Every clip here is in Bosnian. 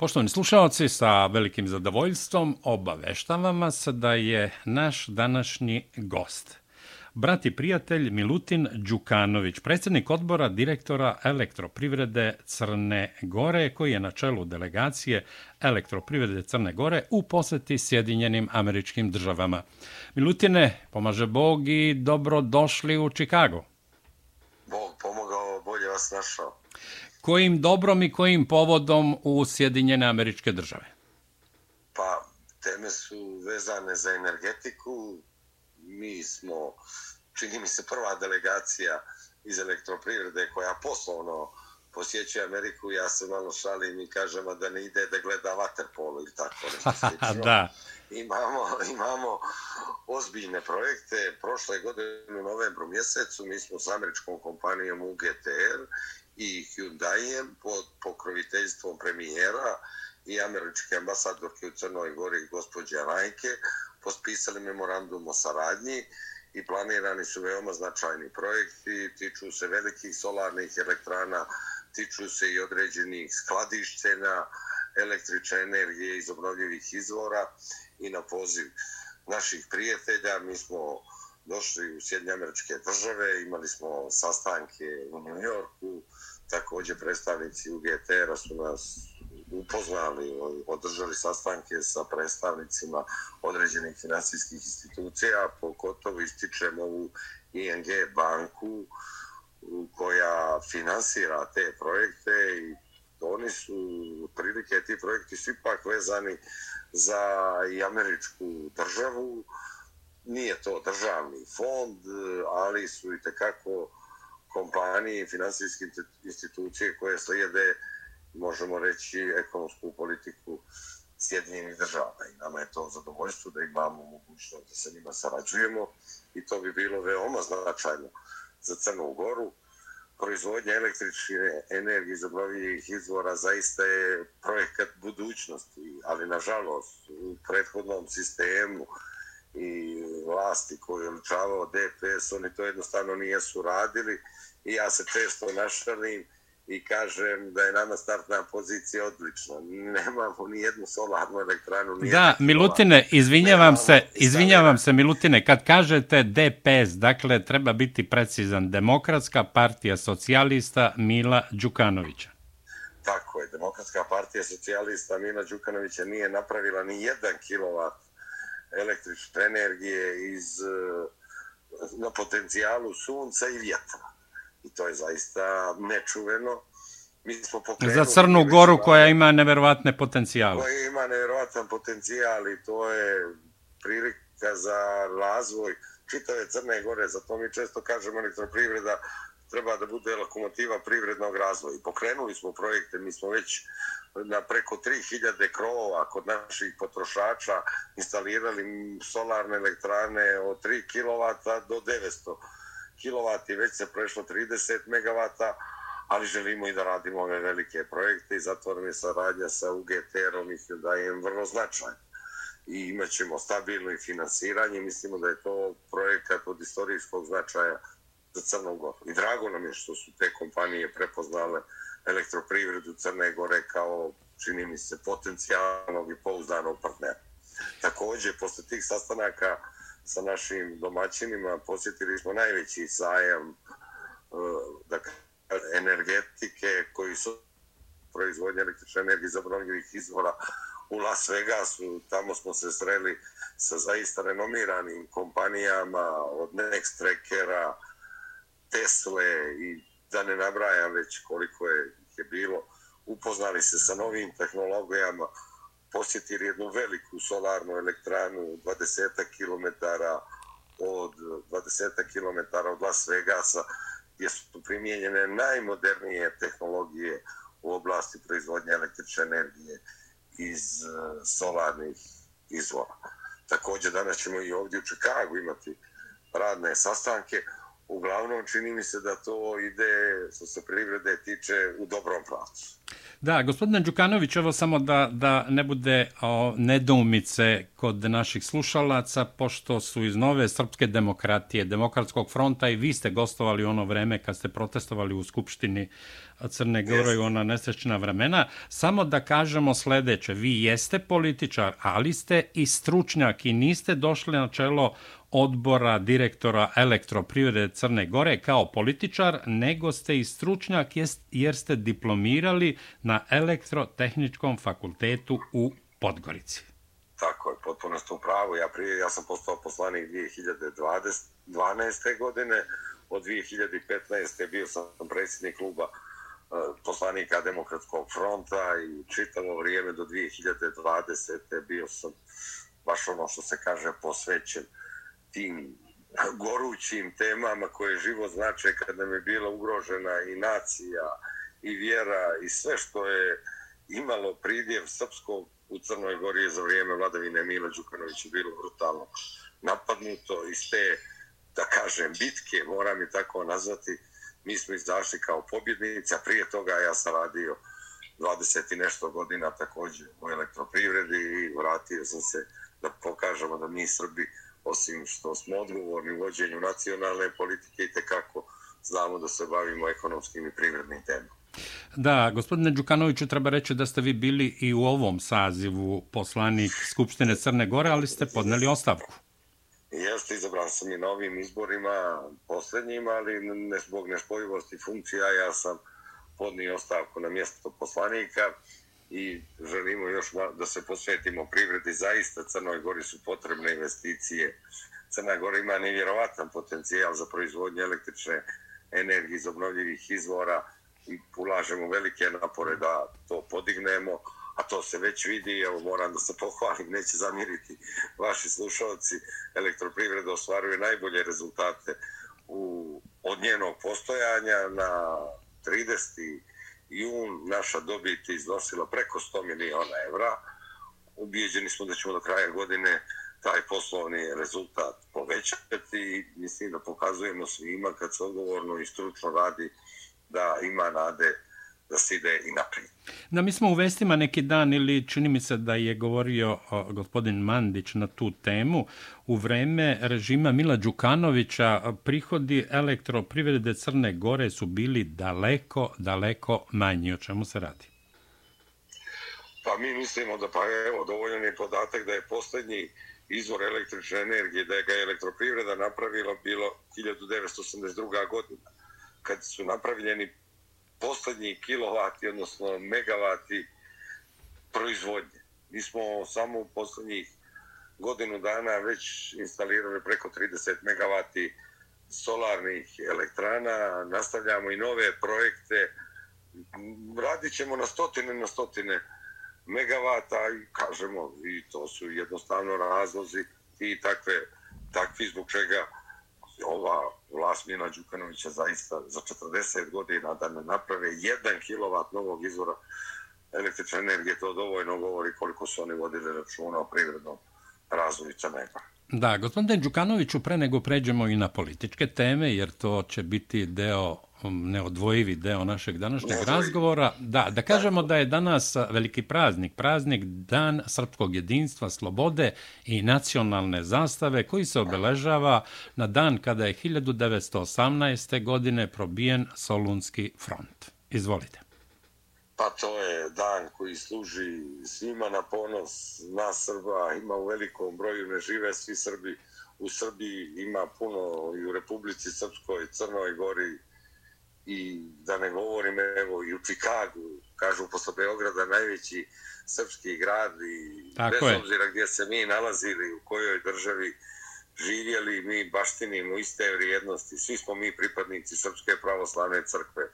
Poštovani slušalci, sa velikim zadovoljstvom obaveštavam vas da je naš današnji gost, brat i prijatelj Milutin Đukanović, predsjednik odbora direktora elektroprivrede Crne Gore, koji je na čelu delegacije elektroprivrede Crne Gore u poseti Sjedinjenim američkim državama. Milutine, pomaže Bog i dobro došli u Čikagu. Bog pomogao, bolje vas našao kojim dobrom i kojim povodom u Sjedinjene američke države? Pa, teme su vezane za energetiku. Mi smo, čini mi se, prva delegacija iz elektroprivrede koja poslovno posjećuje Ameriku. Ja se malo šalim i kažem da ne ide da gleda vaterpolo ili tako nešto da. Imamo, imamo ozbiljne projekte. Prošle godine u novembru mjesecu mi smo s američkom kompanijom UGTR i Hyundaijem pod pokroviteljstvom premijera i američke ambasadorke u Crnoj Gori gospođe Rajke pospisali memorandum o saradnji i planirani su veoma značajni projekti, tiču se velikih solarnih elektrana, tiču se i određenih skladišćenja električne energije iz obnovljivih izvora i na poziv naših prijatelja. Mi smo došli u Sjedinje američke države, imali smo sastanke u New Yorku, također predstavnici UGTR-a su nas upoznali, održali sastanke sa predstavnicima određenih finansijskih institucija, pokotovo ističem ovu ING banku koja finansira te projekte i oni su, prilike, ti projekti su ipak vezani za i američku državu. Nije to državni fond, ali su i tekako kompanije i finansijske institucije koje slijede, možemo reći, ekonomsku politiku Sjedinjenih država. I nama je to zadovoljstvo da imamo mogućnost da se njima sarađujemo i to bi bilo veoma značajno za Crnu Goru. Proizvodnja električne energije iz obnovljivih izvora zaista je projekat budućnosti, ali nažalost u prethodnom sistemu i vlasti koju je ličavao DPS, oni to jednostavno nijesu radili i ja se često našalim i kažem da je nama startna pozicija odlična. Nemamo ni jednu solarnu elektranu. Ni da, Milutine, izvinjavam se, izvinjavam se, Milutine, kad kažete DPS, dakle, treba biti precizan, Demokratska partija socijalista Mila Đukanovića. Tako je, Demokratska partija socijalista Mila Đukanovića nije napravila ni jedan kilovat električne energije iz, na potencijalu sunca i vjetra i to je zaista nečuveno. Mi smo Za Crnu Goru koja ima neverovatne potencijale. Koja ima neverovatan potencijal i to je prilika za razvoj čitave Crne Gore. Zato mi često kažemo elektroprivreda treba da bude lokomotiva privrednog razvoja. I pokrenuli smo projekte, mi smo već na preko 3000 krovova kod naših potrošača instalirali solarne elektrane od 3 kW do 900 kW, već se prešlo 30 MW, ali želimo i da radimo ove velike projekte i zato nam je saradnja sa UGT-om i Hyundai vrlo značajna. I imat ćemo stabilno i finansiranje. Mislimo da je to projekat od istorijskog značaja za Crnu Goru. I drago nam je što su te kompanije prepoznale elektroprivredu Crne Gore kao, čini mi se, potencijalnog i pouzdanog partnera. Također, posle tih sastanaka, sa našim domaćinima posjetili smo najveći sajam e, da energetike koji su proizvodnje električne energije za obnovljivih izvora u Las Vegasu. Tamo smo se sreli sa zaista renomiranim kompanijama od Next Trackera, Tesle i da ne nabrajam već koliko je, je bilo. Upoznali se sa novim tehnologijama, posjetili jednu veliku solarnu elektranu 20 km od 20 km od Las Vegasa gdje su primijenjene najmodernije tehnologije u oblasti proizvodnje električne energije iz eh, solarnih izvora. Također danas ćemo i ovdje u Čikagu imati radne sastanke. Uglavnom čini mi se da to ide, što se privrede tiče, u dobrom pravcu. Da, gospodine Đukanović, evo samo da, da ne bude o, nedoumice kod naših slušalaca, pošto su iz nove srpske demokratije, demokratskog fronta i vi ste gostovali ono vreme kad ste protestovali u Skupštini Crne Gore i ona nesečna vremena. Samo da kažemo sledeće, vi jeste političar, ali ste i stručnjak i niste došli na čelo odbora direktora elektroprivrede Crne Gore kao političar, nego ste i stručnjak jer ste diplomirali na elektrotehničkom fakultetu u Podgorici. Tako je, potpuno ste u pravu. Ja, prije, ja sam postao poslanik 2012. godine, od 2015. bio sam predsjednik kluba e, poslanika Demokratskog fronta i čitavo vrijeme do 2020. bio sam baš ono što se kaže posvećen tim gorućim temama koje život znače kad nam je bila ugrožena i nacija i vjera i sve što je imalo pridjev srpskog u Crnoj Gori za vrijeme vladavine Mila Đukanovića bilo brutalno napadnuto. Iz te, da kažem, bitke, moram je tako nazvati, mi smo izašli kao pobjednici, a prije toga ja sam radio 20 i nešto godina također u elektroprivredi i vratio sam se da pokažemo da mi Srbi, osim što smo odgovorni u vođenju nacionalne politike i tekako znamo da se bavimo ekonomskim i privrednim temama. Da, gospodine Đukanoviću, treba reći da ste vi bili i u ovom sazivu poslanik Skupštine Crne Gore, ali ste podneli ostavku. Jeste, izabran sam i na ovim izborima posljednjima, ali ne zbog nespojivosti funkcija ja sam podnio ostavku na mjesto poslanika i želimo još da se posvetimo privredi. Zaista Crnoj Gori su potrebne investicije. Crna Gora ima nevjerovatan potencijal za proizvodnje električne energije iz obnovljivih izvora i ulažemo velike napore da to podignemo a to se već vidi, evo moram da se pohvalim, neće zamiriti vaši slušalci, elektroprivreda ostvaruje najbolje rezultate u, od njenog postojanja na 30 jun naša dobit iznosila preko 100 miliona evra. Ubijeđeni smo da ćemo do kraja godine taj poslovni rezultat povećati i mislim da pokazujemo svima kad se odgovorno i stručno radi da ima nade da se ide i naprijed. Da, mi smo u vestima neki dan ili čini mi se da je govorio o, gospodin Mandić na tu temu. U vreme režima Mila Đukanovića prihodi elektroprivrede Crne Gore su bili daleko, daleko manji. O čemu se radi? Pa mi mislimo da, pa evo, dovoljan je podatak da je posljednji izvor električne energije, da je ga elektroprivreda napravila bilo 1982. godina, kad su napravljeni posljednji kilovati, odnosno megavati proizvodnje. Mi smo samo u posljednjih godinu dana već instalirali preko 30 megavati solarnih elektrana, nastavljamo i nove projekte, radit ćemo na stotine na stotine megavata i kažemo, i to su jednostavno razlozi i takve, takvi zbog čega ova vlast Mila Đukanovića zaista za 40 godina da ne naprave 1 kW novog izvora električne energije, to dovoljno govori koliko su oni vodili računa o privrednom razvoju Crnega. Da, gospodine Đukanoviću, pre nego pređemo i na političke teme, jer to će biti deo neodvojivi deo našeg današnjeg Neodvojiv. razgovora. Da, da kažemo da je danas veliki praznik, praznik Dan srpskog jedinstva, slobode i nacionalne zastave koji se obeležava na dan kada je 1918. godine probijen Solunski front. Izvolite. Pa to je dan koji služi svima na ponos nas Srba, ima u velikom broju, ne žive svi Srbi. U Srbiji ima puno i u Republici Srpskoj, Crnoj Gori, i da ne govorim evo i u Čikagu, kažu posle Beograda najveći srpski grad i Tako bez je. obzira gdje se mi nalazili, u kojoj državi živjeli, mi baštinimo iste vrijednosti. Svi smo mi pripadnici Srpske pravoslavne crkve.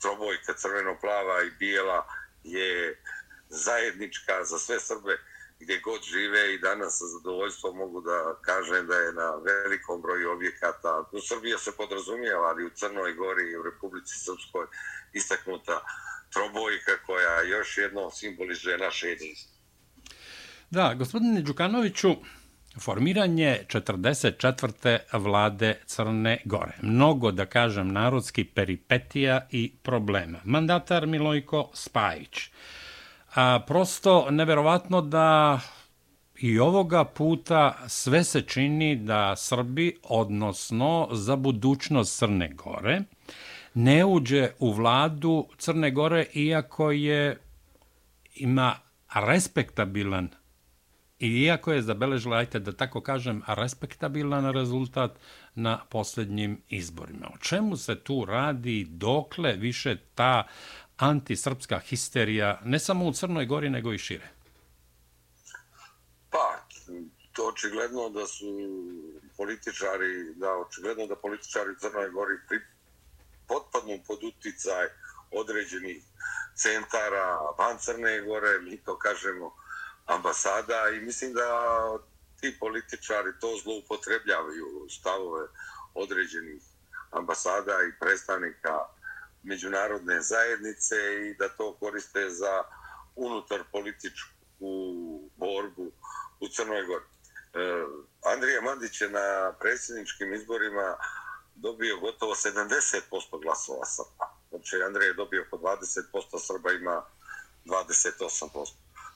Trobojka crveno-plava i bijela je zajednička za sve Srbe gdje god žive i danas sa zadovoljstvom mogu da kažem da je na velikom broju objekata, u Srbiji se podrazumijeva, ali u Crnoj Gori i u Republici Srpskoj istaknuta trobojka koja još jedno simbolizuje naše jedinstvo. Da, gospodine Đukanoviću, Formiranje 44. vlade Crne Gore. Mnogo, da kažem, narodski peripetija i problema. Mandatar Milojko Spajić. A, prosto, neverovatno da i ovoga puta sve se čini da Srbi, odnosno za budućnost Crne Gore, ne uđe u vladu Crne Gore, iako je ima respektabilan I iako je zabeležila, ajte da tako kažem, respektabilan rezultat na posljednjim izborima. O čemu se tu radi, dokle više ta antisrpska histerija, ne samo u Crnoj Gori, nego i šire? Pa, to očigledno da su političari, da očigledno da političari u Crnoj Gori pri, potpadnu pod uticaj određenih centara van Crne Gore, mi to kažemo, ambasada i mislim da ti političari to zloupotrebljavaju stavove određenih ambasada i predstavnika međunarodne zajednice i da to koriste za unutar političku borbu u Crnoj Gori. E, Andrija Mandić je na predsjedničkim izborima dobio gotovo 70% glasova Srba. Znači, Andrija je dobio po 20%, Srba ima 28%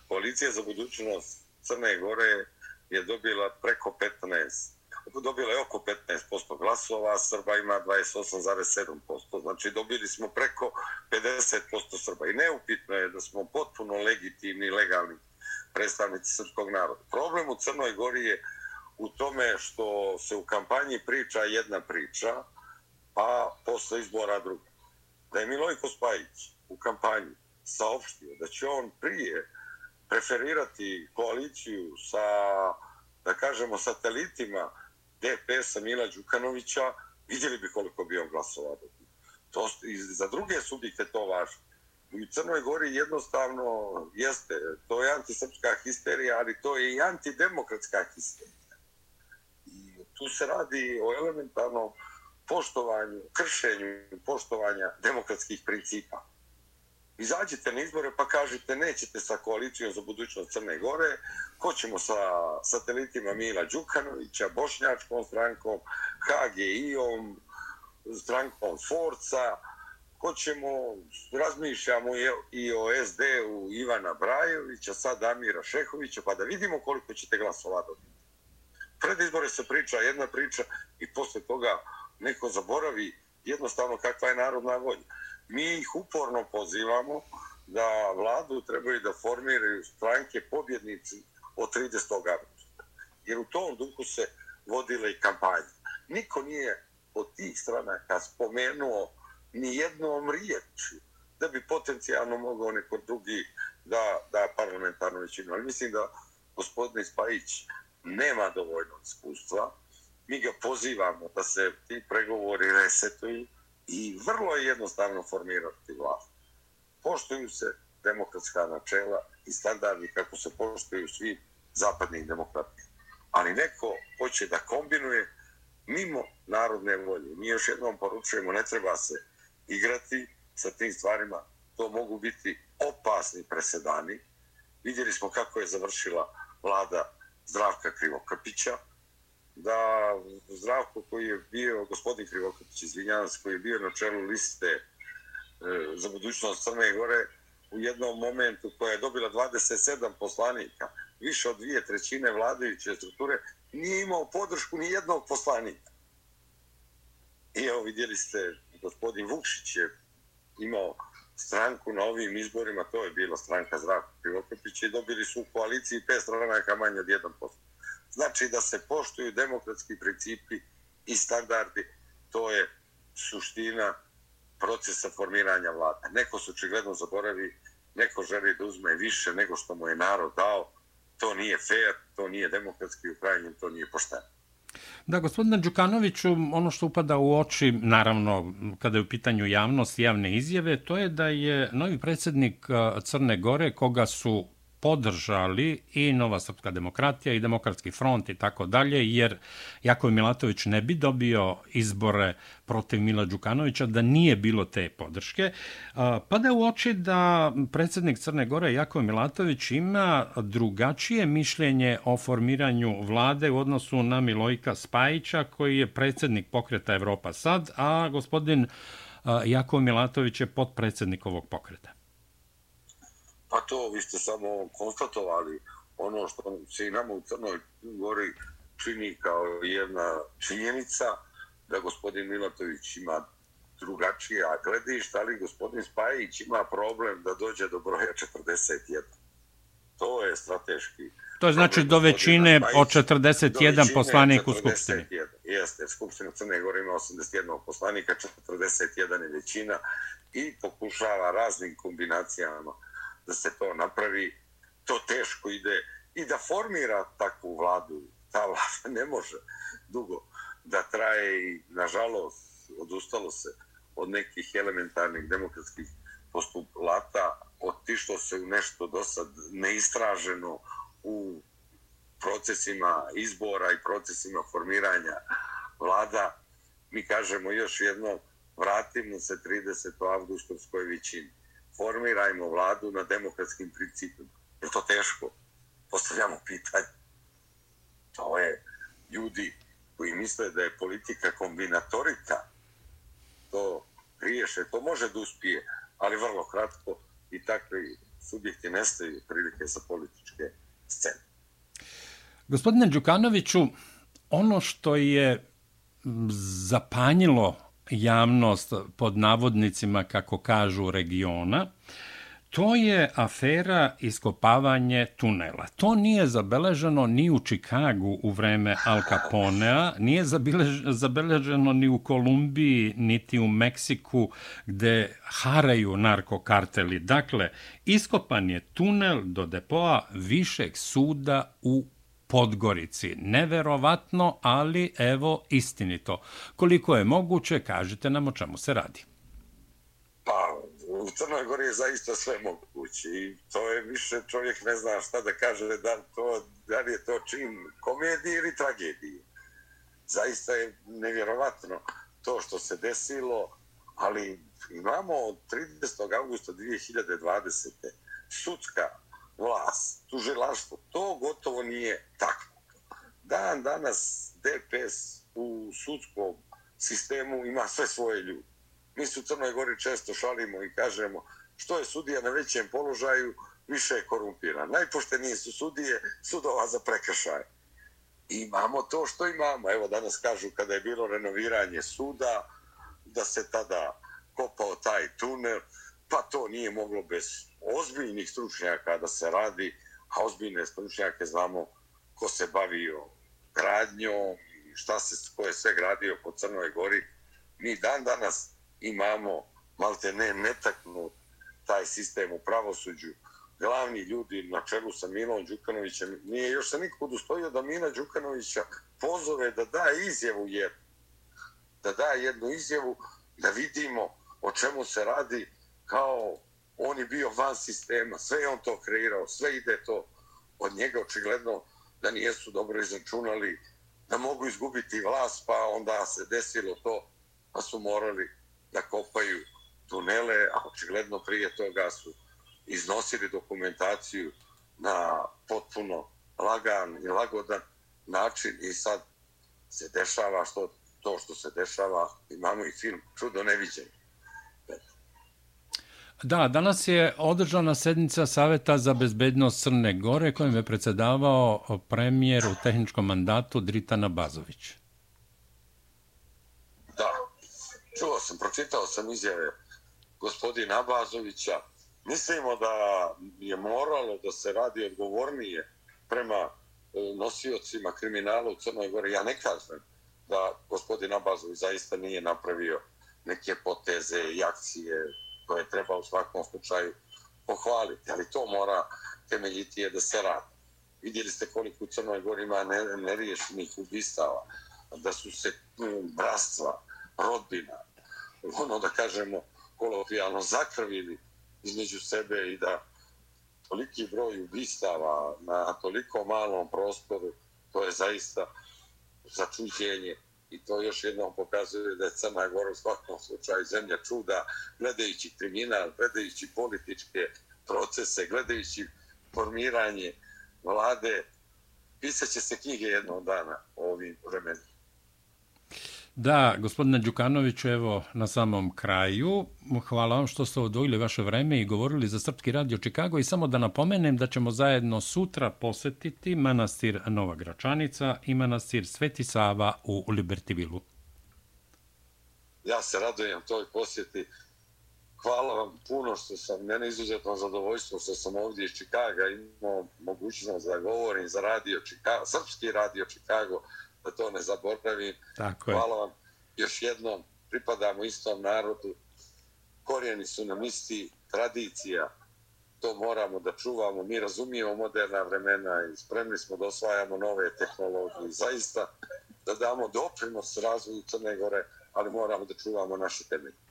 koalicija za budućnost Crne Gore je dobila preko 15, dobila je oko 15% glasova, a Srba ima 28,7%. Znači dobili smo preko 50% Srba. I neupitno je da smo potpuno legitimni legalni predstavnici srpskog naroda. Problem u Crnoj Gori je u tome što se u kampanji priča jedna priča, pa posle izbora druga. Da je Milojko Spajić u kampanji saopštio da će on prije preferirati koaliciju sa, da kažemo, satelitima DPS-a Mila Đukanovića, vidjeli bi koliko bi on glasovao. To, i za druge subjekte to važno. U Crnoj Gori jednostavno jeste, to je antisrpska histerija, ali to je i antidemokratska histerija. I tu se radi o elementarnom poštovanju, kršenju poštovanja demokratskih principa izađite na izbore pa kažete nećete sa koalicijom za budućnost Crne Gore, hoćemo sa satelitima Mila Đukanovića, Bošnjačkom strankom, HGI-om, strankom Forca, hoćemo, razmišljamo i o SD-u Ivana Brajovića, sad Amira Šehovića, pa da vidimo koliko ćete glasova dobiti. Pred izbore se priča jedna priča i posle toga neko zaboravi jednostavno kakva je narodna volja mi ih uporno pozivamo da vladu trebaju da formiraju stranke pobjednici od 30. augusta. Jer u tom duhu se vodila i kampanja. Niko nije od tih stranaka spomenuo ni jednom riječu da bi potencijalno mogao neko drugi da, da parlamentarnu većinu. Ali mislim da gospodin Spajić nema dovoljno iskustva. Mi ga pozivamo da se ti pregovori resetuju, i vrlo je jednostavno formirati vlast. Poštuju se demokratska načela i standardi kako se poštuju svi zapadni demokrati. Ali neko hoće da kombinuje mimo narodne volje. Mi još jednom poručujemo, ne treba se igrati sa tim stvarima. To mogu biti opasni presedani. Vidjeli smo kako je završila vlada Zdravka Krivokrpića, da Zdravko koji je bio, gospodin Krivokapić, izvinjavam se, koji je bio na čelu liste e, za budućnost Crne Gore, u jednom momentu koja je dobila 27 poslanika, više od dvije trećine vladajuće strukture, nije imao podršku ni jednog poslanika. I evo vidjeli ste, gospodin Vukšić je imao stranku na ovim izborima, to je bila stranka Zdravka Krivokapić i dobili su u koaliciji pet stranaka manje od 1% znači da se poštuju demokratski principi i standardi, to je suština procesa formiranja vlada. Neko se očigledno zaboravi, neko želi da uzme više nego što mu je narod dao, to nije fair, to nije demokratski, u krajnjem to nije pošteno. Da, gospodine Đukanoviću, ono što upada u oči, naravno, kada je u pitanju javnost i javne izjave, to je da je novi predsjednik Crne Gore, koga su podržali i Nova Srpska demokratija i Demokratski front i tako dalje, jer Jakov Milatović ne bi dobio izbore protiv Mila Đukanovića da nije bilo te podrške. Pa da u oči da predsjednik Crne Gore Jakov Milatović ima drugačije mišljenje o formiranju vlade u odnosu na Milojka Spajića, koji je predsjednik pokreta Evropa sad, a gospodin Jakov Milatović je podpredsjednik ovog pokreta. Pa to vi ste samo konstatovali ono što se i nama u Crnoj Gori čini kao jedna činjenica da gospodin Milatović ima drugačije gledište, ali gospodin Spajić ima problem da dođe do broja 41. To je strateški. To je znači do većine od 41 poslanika u Skupštini. Jeste, Skupština Crne Gore ima 81 poslanika, 41 je većina i pokušava raznim kombinacijama da se to napravi, to teško ide i da formira takvu vladu, ta vlada ne može dugo da traje i nažalost odustalo se od nekih elementarnih demokratskih postulata, otišlo se u nešto do sad neistraženo u procesima izbora i procesima formiranja vlada. Mi kažemo još jedno, vratimo se 30. avgustovskoj većini formirajmo vladu na demokratskim principima. Je to teško? Postavljamo pitanje. To je ljudi koji misle da je politika kombinatorika. To riješe, to može da uspije, ali vrlo kratko i takvi subjekti nestaju prilike za političke scene. Gospodine Đukanoviću, ono što je zapanjilo javnost pod navodnicima, kako kažu, regiona, to je afera iskopavanje tunela. To nije zabeleženo ni u Čikagu u vreme Al Caponea, nije zabeleženo ni u Kolumbiji, niti u Meksiku, gde haraju narkokarteli. Dakle, iskopan je tunel do depoa višeg suda u Podgorici. Neverovatno, ali evo istinito. Koliko je moguće, kažite nam o čemu se radi. Pa, u Crnoj Gori je zaista sve moguće i to je više čovjek ne zna šta da kaže da, to, da li je to čin komedije ili tragedije. Zaista je nevjerovatno to što se desilo, ali imamo od 30. augusta 2020. sudska vlast, tužilaštvo, to gotovo nije tako. Dan danas DPS u sudskom sistemu ima sve svoje ljude. Mi su u Crnoj Gori često šalimo i kažemo što je sudija na većem položaju, više je korumpiran. Najpoštenije su sudije sudova za prekršaje. I imamo to što imamo. Evo danas kažu kada je bilo renoviranje suda, da se tada kopao taj tunel, pa to nije moglo bez ozbiljnih stručnjaka da se radi, a ozbiljne stručnjake znamo ko se bavio gradnjom i šta se, ko je sve gradio po Crnoj Gori. Mi dan danas imamo malte ne netaknu taj sistem u pravosuđu. Glavni ljudi na čelu sa Milom Đukanovićem, nije još se nikog udostojio da Mila Đukanovića pozove da da izjavu jer da da jednu izjavu da vidimo o čemu se radi kao on je bio van sistema, sve je on to kreirao, sve ide to od njega očigledno da nijesu dobro izračunali, da mogu izgubiti vlast, pa onda se desilo to, pa su morali da kopaju tunele, a očigledno prije toga su iznosili dokumentaciju na potpuno lagan i lagodan način i sad se dešava što, to što se dešava, imamo i film Čudo neviđenje. Da, danas je održana sednica Saveta za bezbednost Crne Gore kojim je predsedavao premijer u tehničkom mandatu Dritana Bazović. Da, čuo sam, pročitao sam izjave gospodina Bazovića. Mislimo da je moralo da se radi odgovornije prema e, nosiocima kriminala u Crnoj Gori. Ja ne kažem da gospodin Abazović zaista nije napravio neke poteze i akcije koje treba u svakom slučaju pohvaliti, ali to mora temeljiti da se radi. Vidjeli ste koliko u Crnoj Gori ima neriješenih ubistava, da su se mm, brastva, rodbina, ono da kažemo kolokvijalno zakrvili između sebe i da toliki broj ubistava na toliko malom prostoru, to je zaista začuđenje i to još jednom pokazuje da je Crna Gora u svakom slučaju zemlja čuda, gledajući kriminal, gledajući političke procese, gledajući formiranje vlade, pisat će se knjige jednog dana o ovim vremenima. Da, gospodine Đukanoviću, evo na samom kraju. Hvala vam što ste odvojili vaše vreme i govorili za Srpski radio Čikago i samo da napomenem da ćemo zajedno sutra posetiti manastir Nova Gračanica i manastir Sveti Sava u Libertivilu. Ja se radujem toj posjeti. Hvala vam puno što sam, mene izuzetno zadovoljstvo što sam ovdje iz Čikaga imao mogućnost da govorim za radio Čikago, Srpski radio Čikago, da to ne zaboravim. Tako je. Hvala vam još jednom, pripadamo istom narodu, korijeni su nam isti, tradicija, to moramo da čuvamo, mi razumijemo moderna vremena i spremni smo da osvajamo nove tehnologije, zaista da damo doprinos razvoju Crne Gore, ali moramo da čuvamo naše temelje.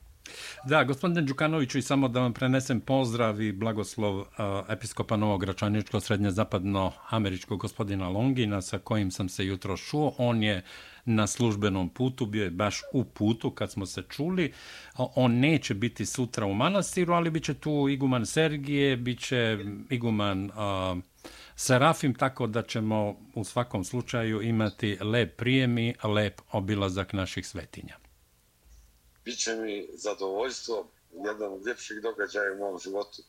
Da, gospodine Đukanoviću, i samo da vam prenesem pozdrav i blagoslov uh, episkopa Novog Gračaničko srednje zapadno američkog gospodina Longina sa kojim sam se jutro šuo. On je na službenom putu, bio je baš u putu kad smo se čuli. On neće biti sutra u manastiru, ali biće tu iguman Sergije, biće iguman uh, Serafim, tako da ćemo u svakom slučaju imati lep prijemi, lep obilazak naših svetinja Biće mi zadovoljstvo, jedan od ljepših događaja u mom životu.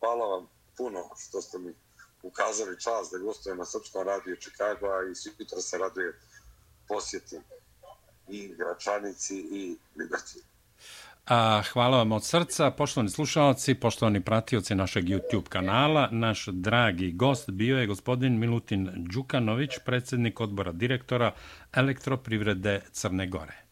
Hvala vam puno što ste mi ukazali čas da gostujem na Srpskom radiju Čikago i sutra se raduje posjetim i Gračanici i Liberty. A, hvala vam od srca, poštovani slušalci, poštovani pratioci našeg YouTube kanala. Naš dragi gost bio je gospodin Milutin Đukanović, predsjednik odbora direktora elektroprivrede Crne Gore.